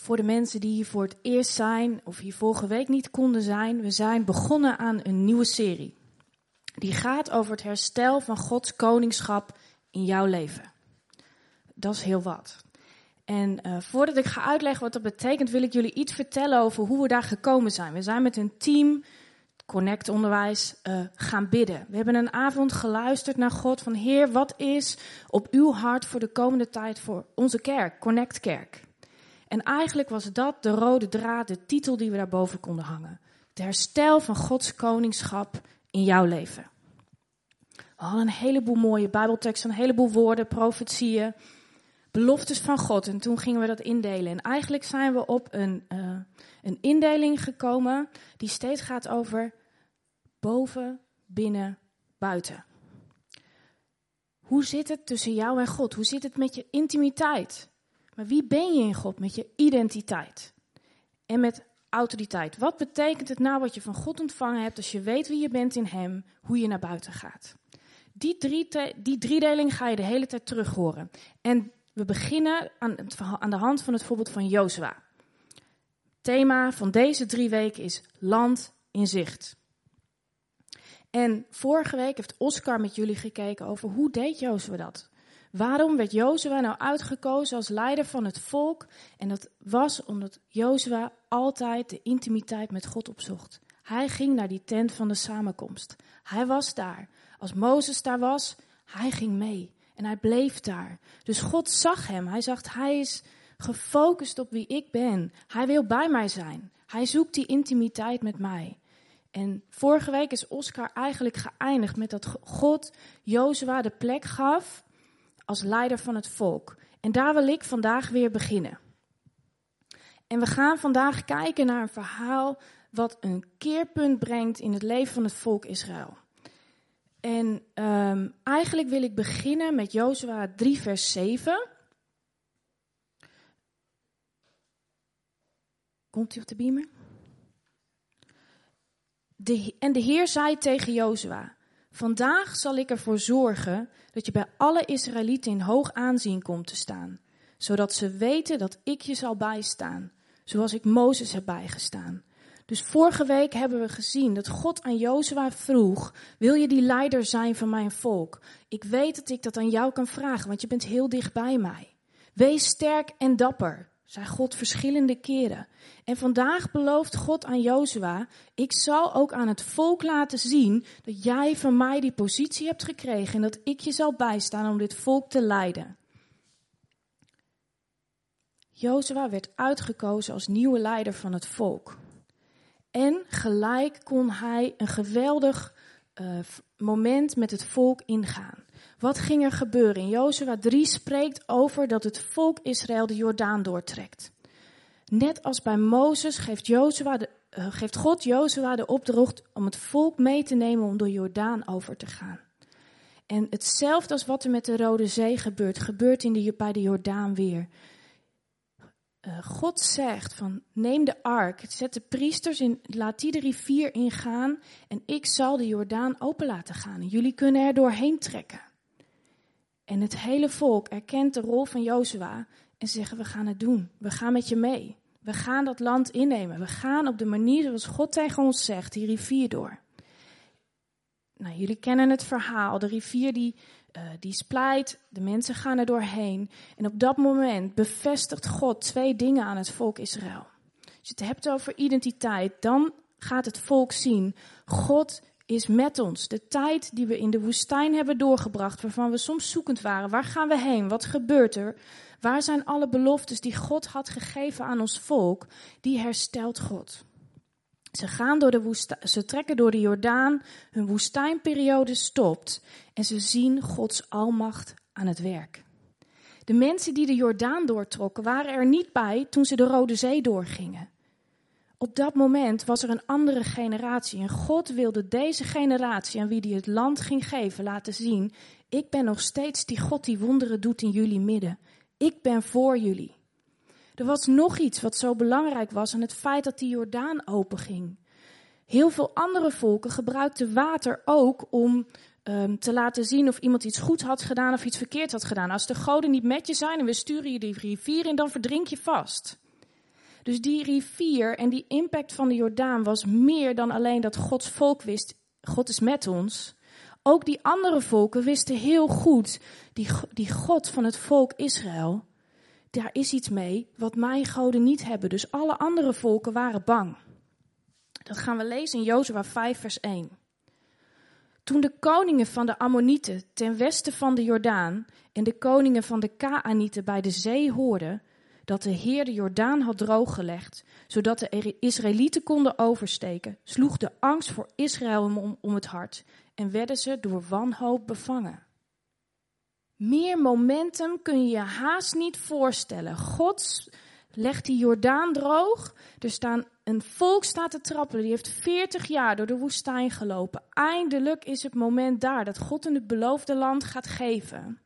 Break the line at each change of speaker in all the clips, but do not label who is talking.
Voor de mensen die hier voor het eerst zijn of hier vorige week niet konden zijn, we zijn begonnen aan een nieuwe serie. Die gaat over het herstel van Gods koningschap in jouw leven. Dat is heel wat. En uh, voordat ik ga uitleggen wat dat betekent, wil ik jullie iets vertellen over hoe we daar gekomen zijn. We zijn met een team, Connect Onderwijs, uh, gaan bidden. We hebben een avond geluisterd naar God van Heer, wat is op uw hart voor de komende tijd voor onze kerk, Connect Kerk? En eigenlijk was dat de rode draad, de titel die we daarboven konden hangen. Het herstel van Gods koningschap in jouw leven. We hadden een heleboel mooie Bijbelteksten, een heleboel woorden, profetieën, beloftes van God. En toen gingen we dat indelen. En eigenlijk zijn we op een, uh, een indeling gekomen die steeds gaat over boven, binnen, buiten. Hoe zit het tussen jou en God? Hoe zit het met je intimiteit? Maar wie ben je in God? Met je identiteit. En met autoriteit. Wat betekent het nou wat je van God ontvangen hebt als je weet wie je bent in Hem, hoe je naar buiten gaat? Die, drie die driedeling ga je de hele tijd terug horen. En we beginnen aan, aan de hand van het voorbeeld van Jozua. Thema van deze drie weken is land in zicht. En vorige week heeft Oscar met jullie gekeken over hoe deed Jozua dat? Waarom werd Jozua nou uitgekozen als leider van het volk? En dat was omdat Jozua altijd de intimiteit met God opzocht. Hij ging naar die tent van de samenkomst. Hij was daar. Als Mozes daar was, hij ging mee. En hij bleef daar. Dus God zag hem. Hij zag, hij is gefocust op wie ik ben. Hij wil bij mij zijn. Hij zoekt die intimiteit met mij. En vorige week is Oscar eigenlijk geëindigd met dat God Jozua de plek gaf als leider van het volk. En daar wil ik vandaag weer beginnen. En we gaan vandaag kijken naar een verhaal wat een keerpunt brengt in het leven van het volk Israël. En um, eigenlijk wil ik beginnen met Jozua 3, vers 7. Komt u op de beamer? De, en de Heer zei tegen Jozua: Vandaag zal ik ervoor zorgen dat je bij alle Israëlieten in hoog aanzien komt te staan, zodat ze weten dat ik je zal bijstaan, zoals ik Mozes heb bijgestaan. Dus vorige week hebben we gezien dat God aan Jozua vroeg: Wil je die leider zijn van mijn volk? Ik weet dat ik dat aan jou kan vragen, want je bent heel dicht bij mij. Wees sterk en dapper zei God verschillende keren. En vandaag belooft God aan Jozua, ik zal ook aan het volk laten zien dat jij van mij die positie hebt gekregen en dat ik je zal bijstaan om dit volk te leiden. Jozua werd uitgekozen als nieuwe leider van het volk. En gelijk kon hij een geweldig uh, moment met het volk ingaan. Wat ging er gebeuren? In Jozua 3 spreekt over dat het volk Israël de Jordaan doortrekt. Net als bij Mozes geeft, uh, geeft God Jozua de opdracht om het volk mee te nemen om door Jordaan over te gaan. En hetzelfde als wat er met de Rode Zee gebeurt, gebeurt in de, bij de Jordaan weer. Uh, God zegt van neem de ark, zet de priesters in, laat die de rivier ingaan en ik zal de Jordaan open laten gaan. En jullie kunnen er doorheen trekken. En het hele volk erkent de rol van Jozua en zeggen we gaan het doen. We gaan met je mee. We gaan dat land innemen. We gaan op de manier zoals God tegen ons zegt, die rivier door. Nou, jullie kennen het verhaal. De rivier die, uh, die splijt, de mensen gaan er doorheen. En op dat moment bevestigt God twee dingen aan het volk Israël. Als je het hebt over identiteit, dan gaat het volk zien, God is met ons. De tijd die we in de woestijn hebben doorgebracht, waarvan we soms zoekend waren. Waar gaan we heen? Wat gebeurt er? Waar zijn alle beloftes die God had gegeven aan ons volk? Die herstelt God. Ze gaan door de woestijn, ze trekken door de Jordaan, hun woestijnperiode stopt en ze zien Gods almacht aan het werk. De mensen die de Jordaan doortrokken waren er niet bij toen ze de Rode Zee doorgingen op dat moment was er een andere generatie. En God wilde deze generatie aan wie hij het land ging geven laten zien. Ik ben nog steeds die God die wonderen doet in jullie midden. Ik ben voor jullie. Er was nog iets wat zo belangrijk was aan het feit dat die Jordaan openging. Heel veel andere volken gebruikten water ook om um, te laten zien of iemand iets goed had gedaan of iets verkeerd had gedaan. Als de goden niet met je zijn en we sturen je die rivier in, dan verdrink je vast. Dus die rivier en die impact van de Jordaan was meer dan alleen dat Gods volk wist, God is met ons. Ook die andere volken wisten heel goed, die, die God van het volk Israël, daar is iets mee wat mijn goden niet hebben. Dus alle andere volken waren bang. Dat gaan we lezen in Jozua 5 vers 1. Toen de koningen van de Ammonieten ten westen van de Jordaan en de koningen van de Kaanieten bij de zee hoorden dat de Heer de Jordaan had drooggelegd, zodat de Israëlieten konden oversteken, sloeg de angst voor Israël om, om het hart en werden ze door wanhoop bevangen. Meer momentum kun je je haast niet voorstellen. God legt die Jordaan droog. Er staan, een volk staat te trappelen. Die heeft 40 jaar door de woestijn gelopen. Eindelijk is het moment daar dat God in het beloofde land gaat geven.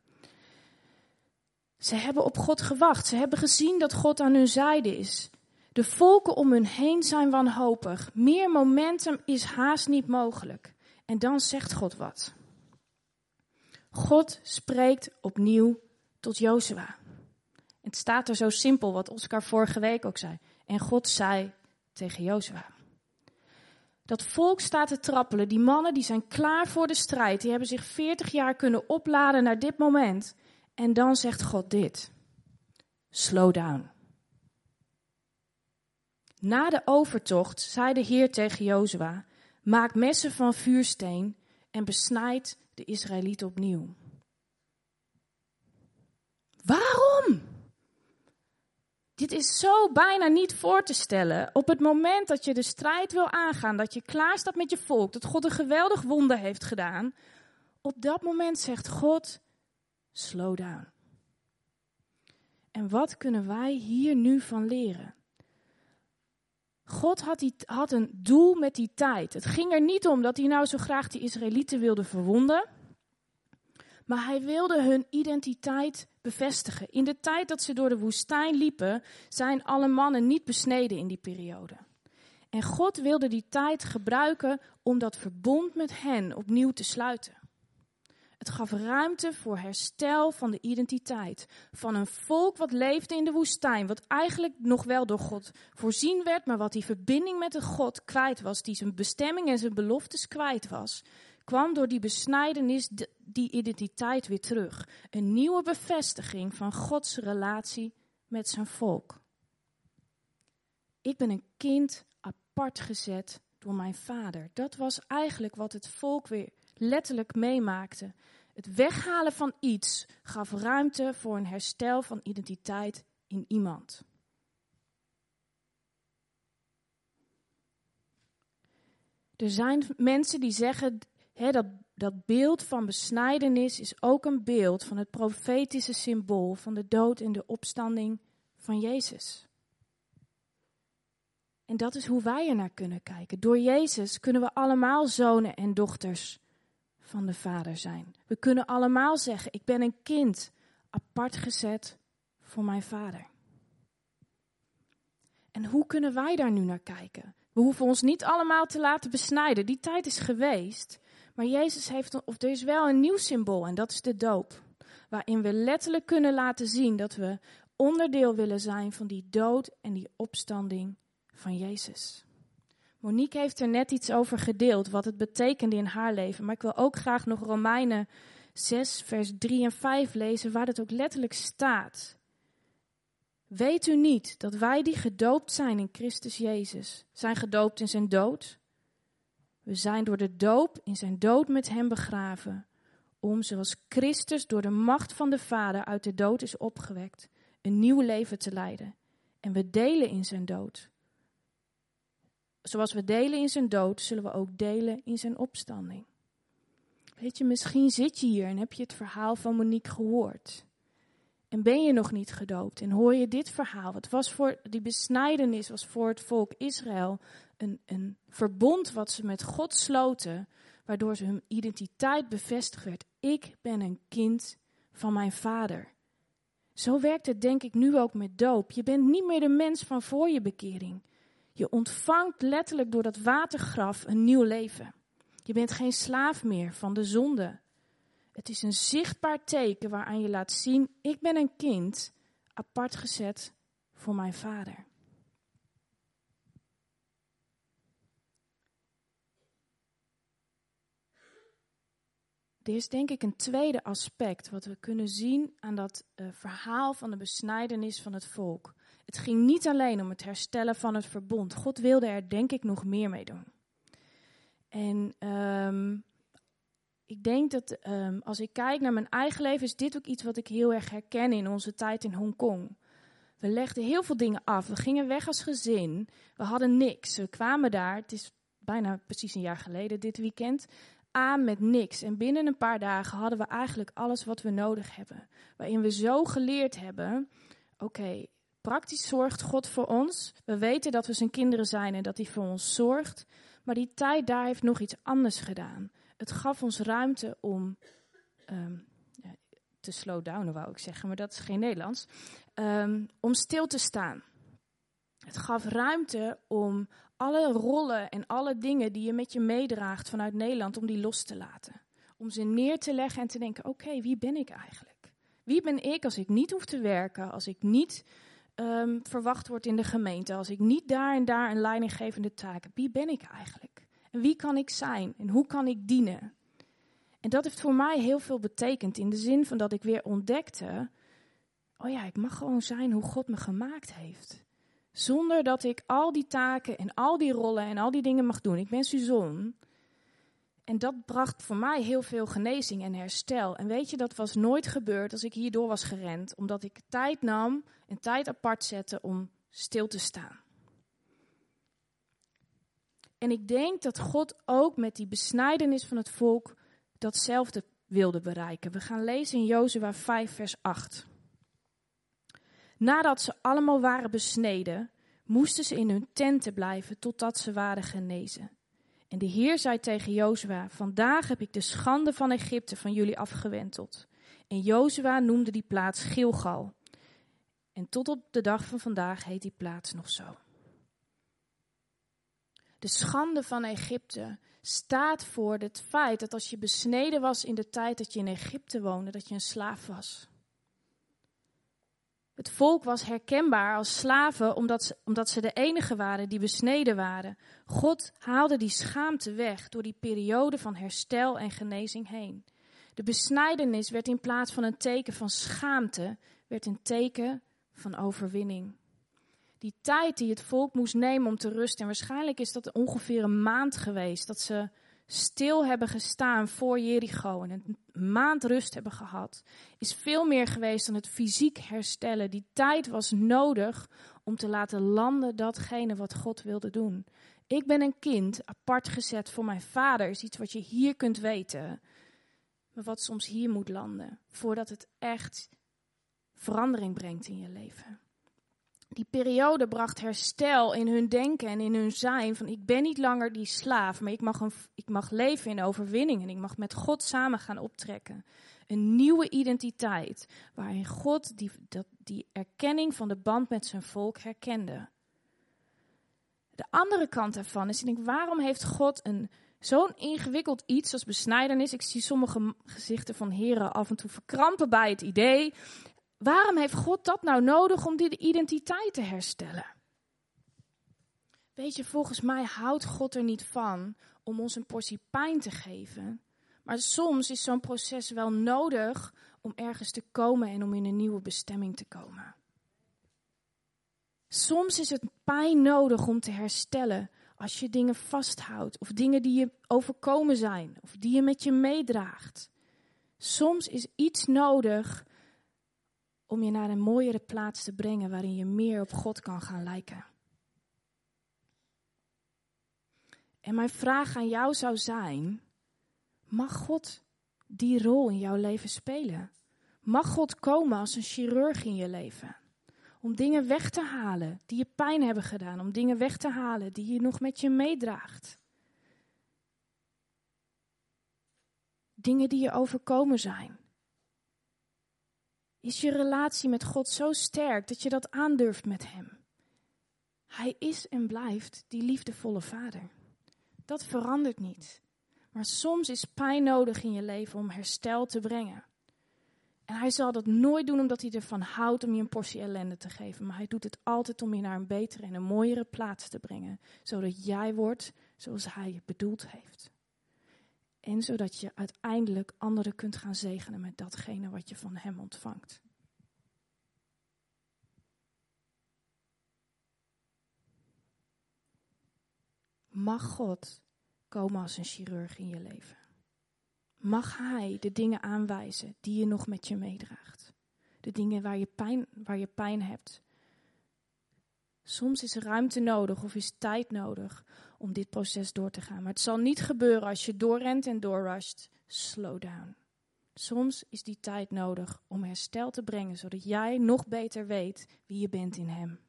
Ze hebben op God gewacht. Ze hebben gezien dat God aan hun zijde is. De volken om hun heen zijn wanhopig. Meer momentum is haast niet mogelijk. En dan zegt God wat. God spreekt opnieuw tot Jozua. Het staat er zo simpel, wat Oscar vorige week ook zei. En God zei tegen Jozua. Dat volk staat te trappelen. Die mannen die zijn klaar voor de strijd. Die hebben zich 40 jaar kunnen opladen naar dit moment. En dan zegt God dit. Slow down. Na de overtocht zei de Heer tegen Jozua: Maak messen van vuursteen en besnijd de Israëlieten opnieuw. Waarom? Dit is zo bijna niet voor te stellen. Op het moment dat je de strijd wil aangaan, dat je klaar staat met je volk, dat God een geweldig wonder heeft gedaan, op dat moment zegt God: slow down. En wat kunnen wij hier nu van leren? God had, die, had een doel met die tijd. Het ging er niet om dat hij nou zo graag die Israëlieten wilde verwonden. Maar hij wilde hun identiteit bevestigen. In de tijd dat ze door de woestijn liepen, zijn alle mannen niet besneden in die periode. En God wilde die tijd gebruiken om dat verbond met hen opnieuw te sluiten. Het gaf ruimte voor herstel van de identiteit. Van een volk wat leefde in de woestijn. Wat eigenlijk nog wel door God voorzien werd. Maar wat die verbinding met de God kwijt was. Die zijn bestemming en zijn beloftes kwijt was. Kwam door die besnijdenis die identiteit weer terug. Een nieuwe bevestiging van Gods relatie met zijn volk. Ik ben een kind apart gezet door mijn vader. Dat was eigenlijk wat het volk weer letterlijk meemaakte. Het weghalen van iets gaf ruimte voor een herstel van identiteit in iemand. Er zijn mensen die zeggen dat, dat beeld van besnijdenis is ook een beeld van het profetische symbool van de dood en de opstanding van Jezus. En dat is hoe wij er naar kunnen kijken. Door Jezus kunnen we allemaal zonen en dochters van de Vader zijn. We kunnen allemaal zeggen: Ik ben een kind apart gezet voor mijn Vader. En hoe kunnen wij daar nu naar kijken? We hoeven ons niet allemaal te laten besnijden. Die tijd is geweest. Maar Jezus heeft, of er is wel een nieuw symbool en dat is de doop. Waarin we letterlijk kunnen laten zien dat we onderdeel willen zijn van die dood en die opstanding van Jezus. Monique heeft er net iets over gedeeld, wat het betekende in haar leven. Maar ik wil ook graag nog Romeinen 6, vers 3 en 5 lezen, waar het ook letterlijk staat. Weet u niet dat wij die gedoopt zijn in Christus Jezus, zijn gedoopt in zijn dood? We zijn door de doop in zijn dood met hem begraven, om, zoals Christus door de macht van de Vader uit de dood is opgewekt, een nieuw leven te leiden. En we delen in zijn dood zoals we delen in zijn dood, zullen we ook delen in zijn opstanding. Weet je, misschien zit je hier en heb je het verhaal van Monique gehoord. En ben je nog niet gedoopt en hoor je dit verhaal. Het was voor, die besnijdenis was voor het volk Israël een, een verbond wat ze met God sloten, waardoor ze hun identiteit bevestigd werd. Ik ben een kind van mijn vader. Zo werkt het denk ik nu ook met doop. Je bent niet meer de mens van voor je bekering. Je ontvangt letterlijk door dat watergraf een nieuw leven. Je bent geen slaaf meer van de zonde. Het is een zichtbaar teken waaraan je laat zien: ik ben een kind apart gezet voor mijn vader. Er is denk ik een tweede aspect wat we kunnen zien aan dat eh, verhaal van de besnijdenis van het volk. Het ging niet alleen om het herstellen van het verbond. God wilde er denk ik nog meer mee doen. En um, ik denk dat um, als ik kijk naar mijn eigen leven, is dit ook iets wat ik heel erg herken in onze tijd in Hongkong. We legden heel veel dingen af. We gingen weg als gezin. We hadden niks. We kwamen daar, het is bijna precies een jaar geleden dit weekend, aan met niks. En binnen een paar dagen hadden we eigenlijk alles wat we nodig hebben. Waarin we zo geleerd hebben: oké, praktisch zorgt God voor ons. We weten dat we zijn kinderen zijn en dat hij voor ons zorgt. Maar die tijd daar heeft nog iets anders gedaan. Het gaf ons ruimte om um, te slow down, wou ik zeggen, maar dat is geen Nederlands. Um, om stil te staan. Het gaf ruimte om alle rollen en alle dingen die je met je meedraagt vanuit Nederland, om die los te laten. Om ze neer te leggen en te denken: oké, wie ben ik eigenlijk? Wie ben ik als ik niet hoef te werken, als ik niet um, verwacht word in de gemeente, als ik niet daar en daar een leidinggevende taak heb? Wie ben ik eigenlijk? En wie kan ik zijn? En hoe kan ik dienen? En dat heeft voor mij heel veel betekend in de zin van dat ik weer ontdekte: oh ja, ik mag gewoon zijn hoe God me gemaakt heeft. Zonder dat ik al die taken en al die rollen en al die dingen mag doen. Ik ben Suzon. En dat bracht voor mij heel veel genezing en herstel. En weet je, dat was nooit gebeurd als ik hierdoor was gerend. Omdat ik tijd nam en tijd apart zette om stil te staan. En ik denk dat God ook met die besnijdenis van het volk datzelfde wilde bereiken. We gaan lezen in Jozua 5, vers 8. Nadat ze allemaal waren besneden, moesten ze in hun tenten blijven totdat ze waren genezen. En de Heer zei tegen Jozua: Vandaag heb ik de schande van Egypte van jullie afgewenteld. En Jozua noemde die plaats Gilgal. En tot op de dag van vandaag heet die plaats nog zo. De schande van Egypte staat voor het feit dat als je besneden was in de tijd dat je in Egypte woonde, dat je een slaaf was. Het volk was herkenbaar als slaven omdat ze, omdat ze de enige waren die besneden waren. God haalde die schaamte weg door die periode van herstel en genezing heen. De besnijdenis werd in plaats van een teken van schaamte, werd een teken van overwinning. Die tijd die het volk moest nemen om te rusten, en waarschijnlijk is dat ongeveer een maand geweest, dat ze stil hebben gestaan voor Jericho en een maand rust hebben gehad, is veel meer geweest dan het fysiek herstellen. Die tijd was nodig om te laten landen datgene wat God wilde doen. Ik ben een kind, apart gezet voor mijn vader, is iets wat je hier kunt weten, maar wat soms hier moet landen, voordat het echt verandering brengt in je leven die periode bracht herstel in hun denken en in hun zijn. Van ik ben niet langer die slaaf, maar ik mag, een, ik mag leven in overwinning en ik mag met God samen gaan optrekken. Een nieuwe identiteit waarin God die, dat, die erkenning van de band met zijn volk herkende. De andere kant daarvan is, denk, waarom heeft God een zo'n ingewikkeld iets als besnijdenis? Ik zie sommige gezichten van heren af en toe verkrampen bij het idee. Waarom heeft God dat nou nodig om die identiteit te herstellen? Weet je, volgens mij houdt God er niet van om ons een portie pijn te geven. Maar soms is zo'n proces wel nodig om ergens te komen en om in een nieuwe bestemming te komen. Soms is het pijn nodig om te herstellen als je dingen vasthoudt of dingen die je overkomen zijn of die je met je meedraagt. Soms is iets nodig om je naar een mooiere plaats te brengen waarin je meer op God kan gaan lijken. En mijn vraag aan jou zou zijn: mag God die rol in jouw leven spelen? Mag God komen als een chirurg in je leven? Om dingen weg te halen die je pijn hebben gedaan, om dingen weg te halen die je nog met je meedraagt. Dingen die je overkomen zijn. Is je relatie met God zo sterk dat je dat aandurft met Hem? Hij is en blijft die liefdevolle Vader. Dat verandert niet. Maar soms is pijn nodig in je leven om herstel te brengen. En hij zal dat nooit doen omdat hij ervan houdt om je een portie ellende te geven. Maar hij doet het altijd om je naar een betere en een mooiere plaats te brengen. Zodat jij wordt zoals hij je bedoeld heeft. En zodat je uiteindelijk anderen kunt gaan zegenen met datgene wat je van Hem ontvangt. Mag God komen als een chirurg in je leven? Mag Hij de dingen aanwijzen die je nog met je meedraagt? De dingen waar je pijn, waar je pijn hebt. Soms is ruimte nodig of is tijd nodig om dit proces door te gaan. Maar het zal niet gebeuren als je doorrent en doorrusht. Slow down. Soms is die tijd nodig om herstel te brengen, zodat jij nog beter weet wie je bent in Hem.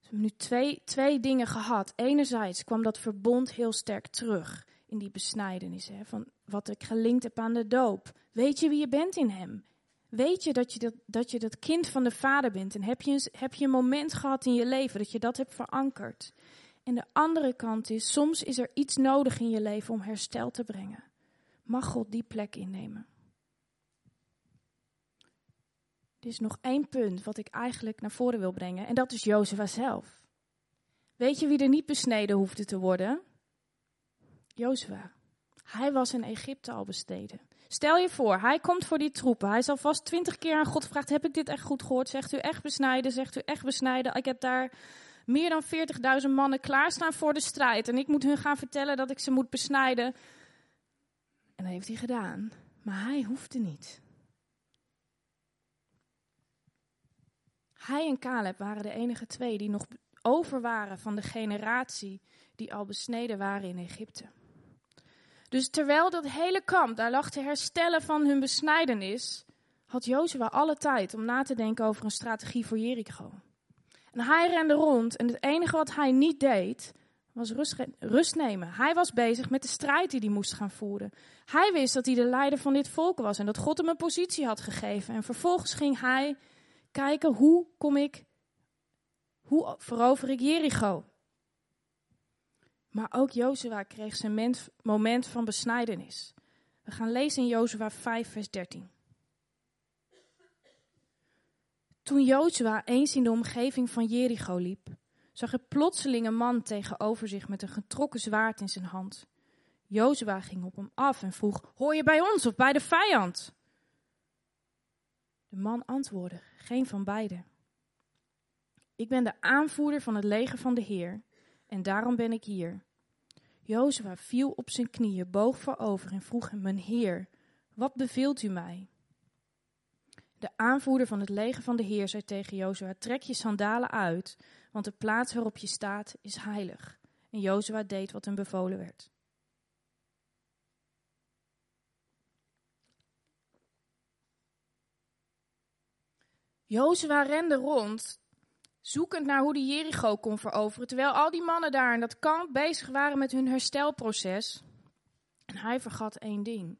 We hebben nu twee, twee dingen gehad. Enerzijds kwam dat verbond heel sterk terug in die besnijdenis. Hè, van wat ik gelinkt heb aan de doop. Weet je wie je bent in hem? Weet je dat je dat, dat, je dat kind van de vader bent? En heb je, een, heb je een moment gehad in je leven dat je dat hebt verankerd? En de andere kant is, soms is er iets nodig in je leven om herstel te brengen. Mag God die plek innemen? Er is nog één punt wat ik eigenlijk naar voren wil brengen. En dat is Jozua zelf. Weet je wie er niet besneden hoefde te worden? Jozua. Hij was in Egypte al besteden. Stel je voor, hij komt voor die troepen. Hij zal vast twintig keer aan God gevraagd: Heb ik dit echt goed gehoord? Zegt u echt besnijden? Zegt u echt besnijden? Ik heb daar meer dan 40.000 mannen klaarstaan voor de strijd. En ik moet hun gaan vertellen dat ik ze moet besnijden. En dat heeft hij gedaan. Maar hij hoefde niet. Hij en Caleb waren de enige twee die nog over waren van de generatie die al besneden waren in Egypte. Dus terwijl dat hele kamp daar lag te herstellen van hun besnijdenis, had Jozua alle tijd om na te denken over een strategie voor Jericho. En hij rende rond en het enige wat hij niet deed, was rust, rust, nemen. Hij was bezig met de strijd die hij moest gaan voeren. Hij wist dat hij de leider van dit volk was en dat God hem een positie had gegeven. En vervolgens ging hij kijken hoe kom ik, hoe verover ik Jericho. Maar ook Jozua kreeg zijn moment van besnijdenis. We gaan lezen in Jozua 5, vers 13. Toen Jozua eens in de omgeving van Jericho liep, zag hij plotseling een man tegenover zich met een getrokken zwaard in zijn hand. Jozua ging op hem af en vroeg: Hoor je bij ons of bij de vijand? De man antwoordde: Geen van beiden. Ik ben de aanvoerder van het leger van de Heer en daarom ben ik hier. Jozua viel op zijn knieën, boog voorover en vroeg hem: Mijn Heer, wat beveelt u mij? De aanvoerder van het leger van de Heer zei tegen Jozua: Trek je sandalen uit, want de plaats waarop je staat is heilig. En Jozua deed wat hem bevolen werd. Jozua rende rond, zoekend naar hoe de Jericho kon veroveren, terwijl al die mannen daar in dat kamp bezig waren met hun herstelproces. En hij vergat één ding.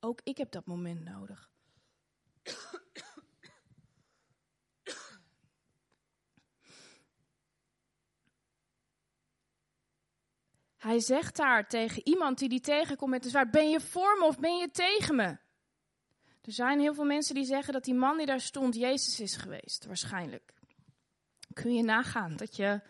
Ook ik heb dat moment nodig. Hij zegt daar tegen iemand die die tegenkomt met de zwaard: Ben je voor me of ben je tegen me? Er zijn heel veel mensen die zeggen dat die man die daar stond Jezus is geweest, waarschijnlijk. Kun je nagaan dat je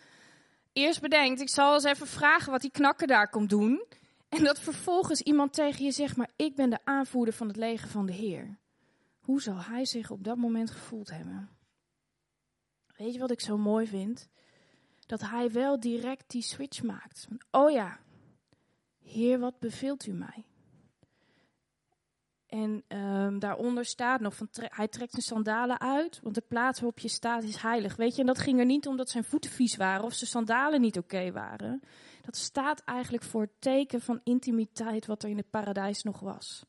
eerst bedenkt, ik zal eens even vragen wat die knakker daar komt doen. En dat vervolgens iemand tegen je zegt, maar ik ben de aanvoerder van het leger van de Heer. Hoe zal hij zich op dat moment gevoeld hebben? Weet je wat ik zo mooi vind? Dat hij wel direct die switch maakt. oh ja, Heer, wat beveelt u mij? En um, daaronder staat nog van hij trekt zijn sandalen uit, want de plaats waarop je staat is heilig. Weet je, en dat ging er niet omdat zijn voeten vies waren of zijn sandalen niet oké waren. Dat staat eigenlijk voor het teken van intimiteit wat er in het paradijs nog was.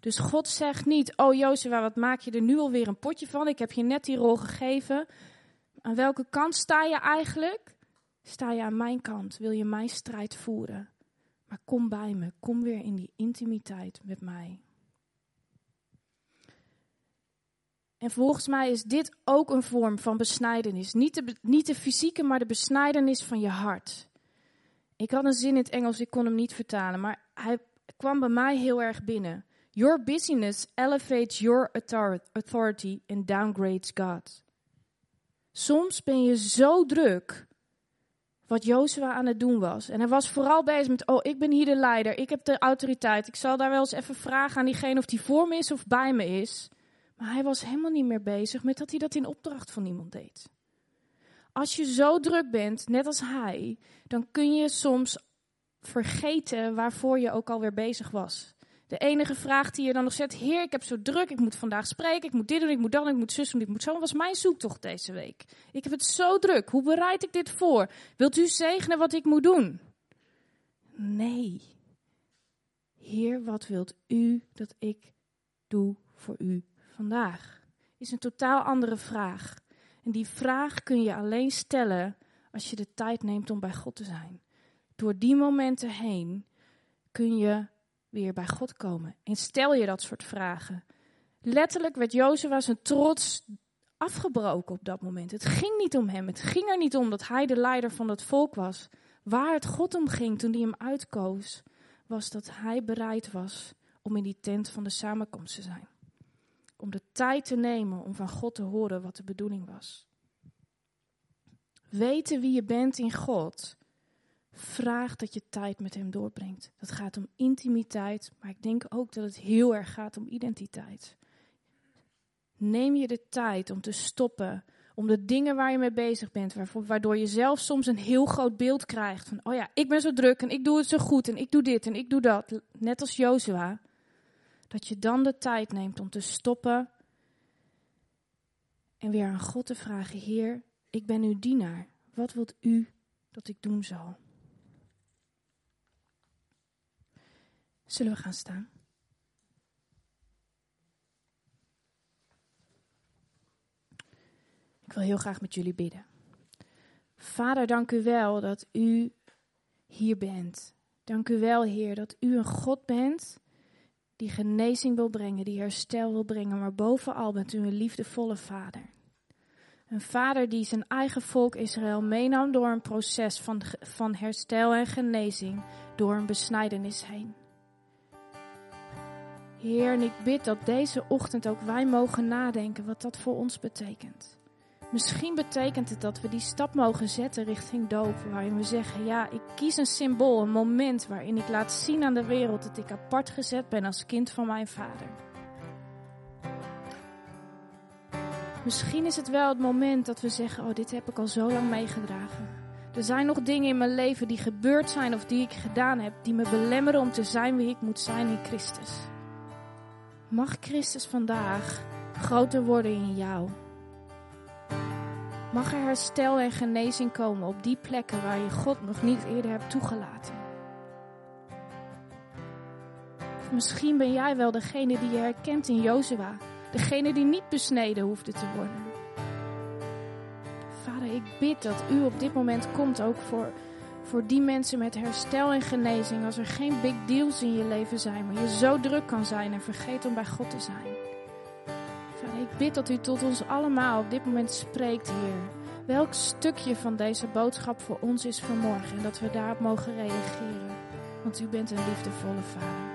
Dus God zegt niet, oh Jozua, wat maak je er nu alweer een potje van? Ik heb je net die rol gegeven. Aan welke kant sta je eigenlijk? Sta je aan mijn kant? Wil je mijn strijd voeren? Maar kom bij me, kom weer in die intimiteit met mij. En volgens mij is dit ook een vorm van besnijdenis. Niet de, niet de fysieke, maar de besnijdenis van je hart. Ik had een zin in het Engels, ik kon hem niet vertalen, maar hij kwam bij mij heel erg binnen. Your busyness elevates your authority and downgrades God. Soms ben je zo druk wat Jozua aan het doen was. En hij was vooral bezig met, oh, ik ben hier de leider, ik heb de autoriteit. Ik zal daar wel eens even vragen aan diegene of die voor me is of bij me is. Maar hij was helemaal niet meer bezig met dat hij dat in opdracht van iemand deed. Als je zo druk bent, net als hij, dan kun je soms vergeten waarvoor je ook alweer bezig was. De enige vraag die je dan nog zet, heer, ik heb zo druk, ik moet vandaag spreken, ik moet dit doen, ik moet dat ik moet zus doen, ik moet zo, was mijn zoektocht deze week. Ik heb het zo druk, hoe bereid ik dit voor? Wilt u zegenen wat ik moet doen? Nee. Heer, wat wilt u dat ik doe voor u vandaag? Is een totaal andere vraag. En die vraag kun je alleen stellen als je de tijd neemt om bij God te zijn. Door die momenten heen kun je weer bij God komen. En stel je dat soort vragen. Letterlijk werd Jozua zijn trots afgebroken op dat moment. Het ging niet om hem. Het ging er niet om dat hij de leider van het volk was. Waar het God om ging toen hij hem uitkoos, was dat hij bereid was om in die tent van de samenkomst te zijn. Om de tijd te nemen om van God te horen wat de bedoeling was. Weten wie je bent in God Vraag dat je tijd met hem doorbrengt. Dat gaat om intimiteit, maar ik denk ook dat het heel erg gaat om identiteit. Neem je de tijd om te stoppen, om de dingen waar je mee bezig bent, waardoor je zelf soms een heel groot beeld krijgt van, oh ja, ik ben zo druk en ik doe het zo goed en ik doe dit en ik doe dat, net als Jozua. Dat je dan de tijd neemt om te stoppen en weer aan God te vragen, Heer, ik ben uw dienaar. Wat wilt u dat ik doen zal? Zullen we gaan staan? Ik wil heel graag met jullie bidden. Vader, dank u wel dat u hier bent. Dank u wel, Heer, dat u een God bent die genezing wil brengen, die herstel wil brengen, maar bovenal bent u een liefdevolle Vader. Een vader die zijn eigen volk Israël meenam door een proces van, van herstel en genezing, door een besnijdenis heen. Heer, en ik bid dat deze ochtend ook wij mogen nadenken wat dat voor ons betekent. Misschien betekent het dat we die stap mogen zetten richting doop, waarin we zeggen, ja, ik kies een symbool, een moment waarin ik laat zien aan de wereld dat ik apart gezet ben als kind van mijn vader. Misschien is het wel het moment dat we zeggen, oh, dit heb ik al zo lang meegedragen. Er zijn nog dingen in mijn leven die gebeurd zijn of die ik gedaan heb, die me belemmeren om te zijn wie ik moet zijn in Christus. Mag Christus vandaag groter worden in jou? Mag er herstel en genezing komen op die plekken waar je God nog niet eerder hebt toegelaten? Misschien ben jij wel degene die je herkent in Jozua, degene die niet besneden hoefde te worden. Vader, ik bid dat u op dit moment komt ook voor voor die mensen met herstel en genezing. Als er geen big deals in je leven zijn, maar je zo druk kan zijn en vergeet om bij God te zijn. Ik bid dat u tot ons allemaal op dit moment spreekt, Heer. Welk stukje van deze boodschap voor ons is vanmorgen en dat we daarop mogen reageren. Want u bent een liefdevolle Vader.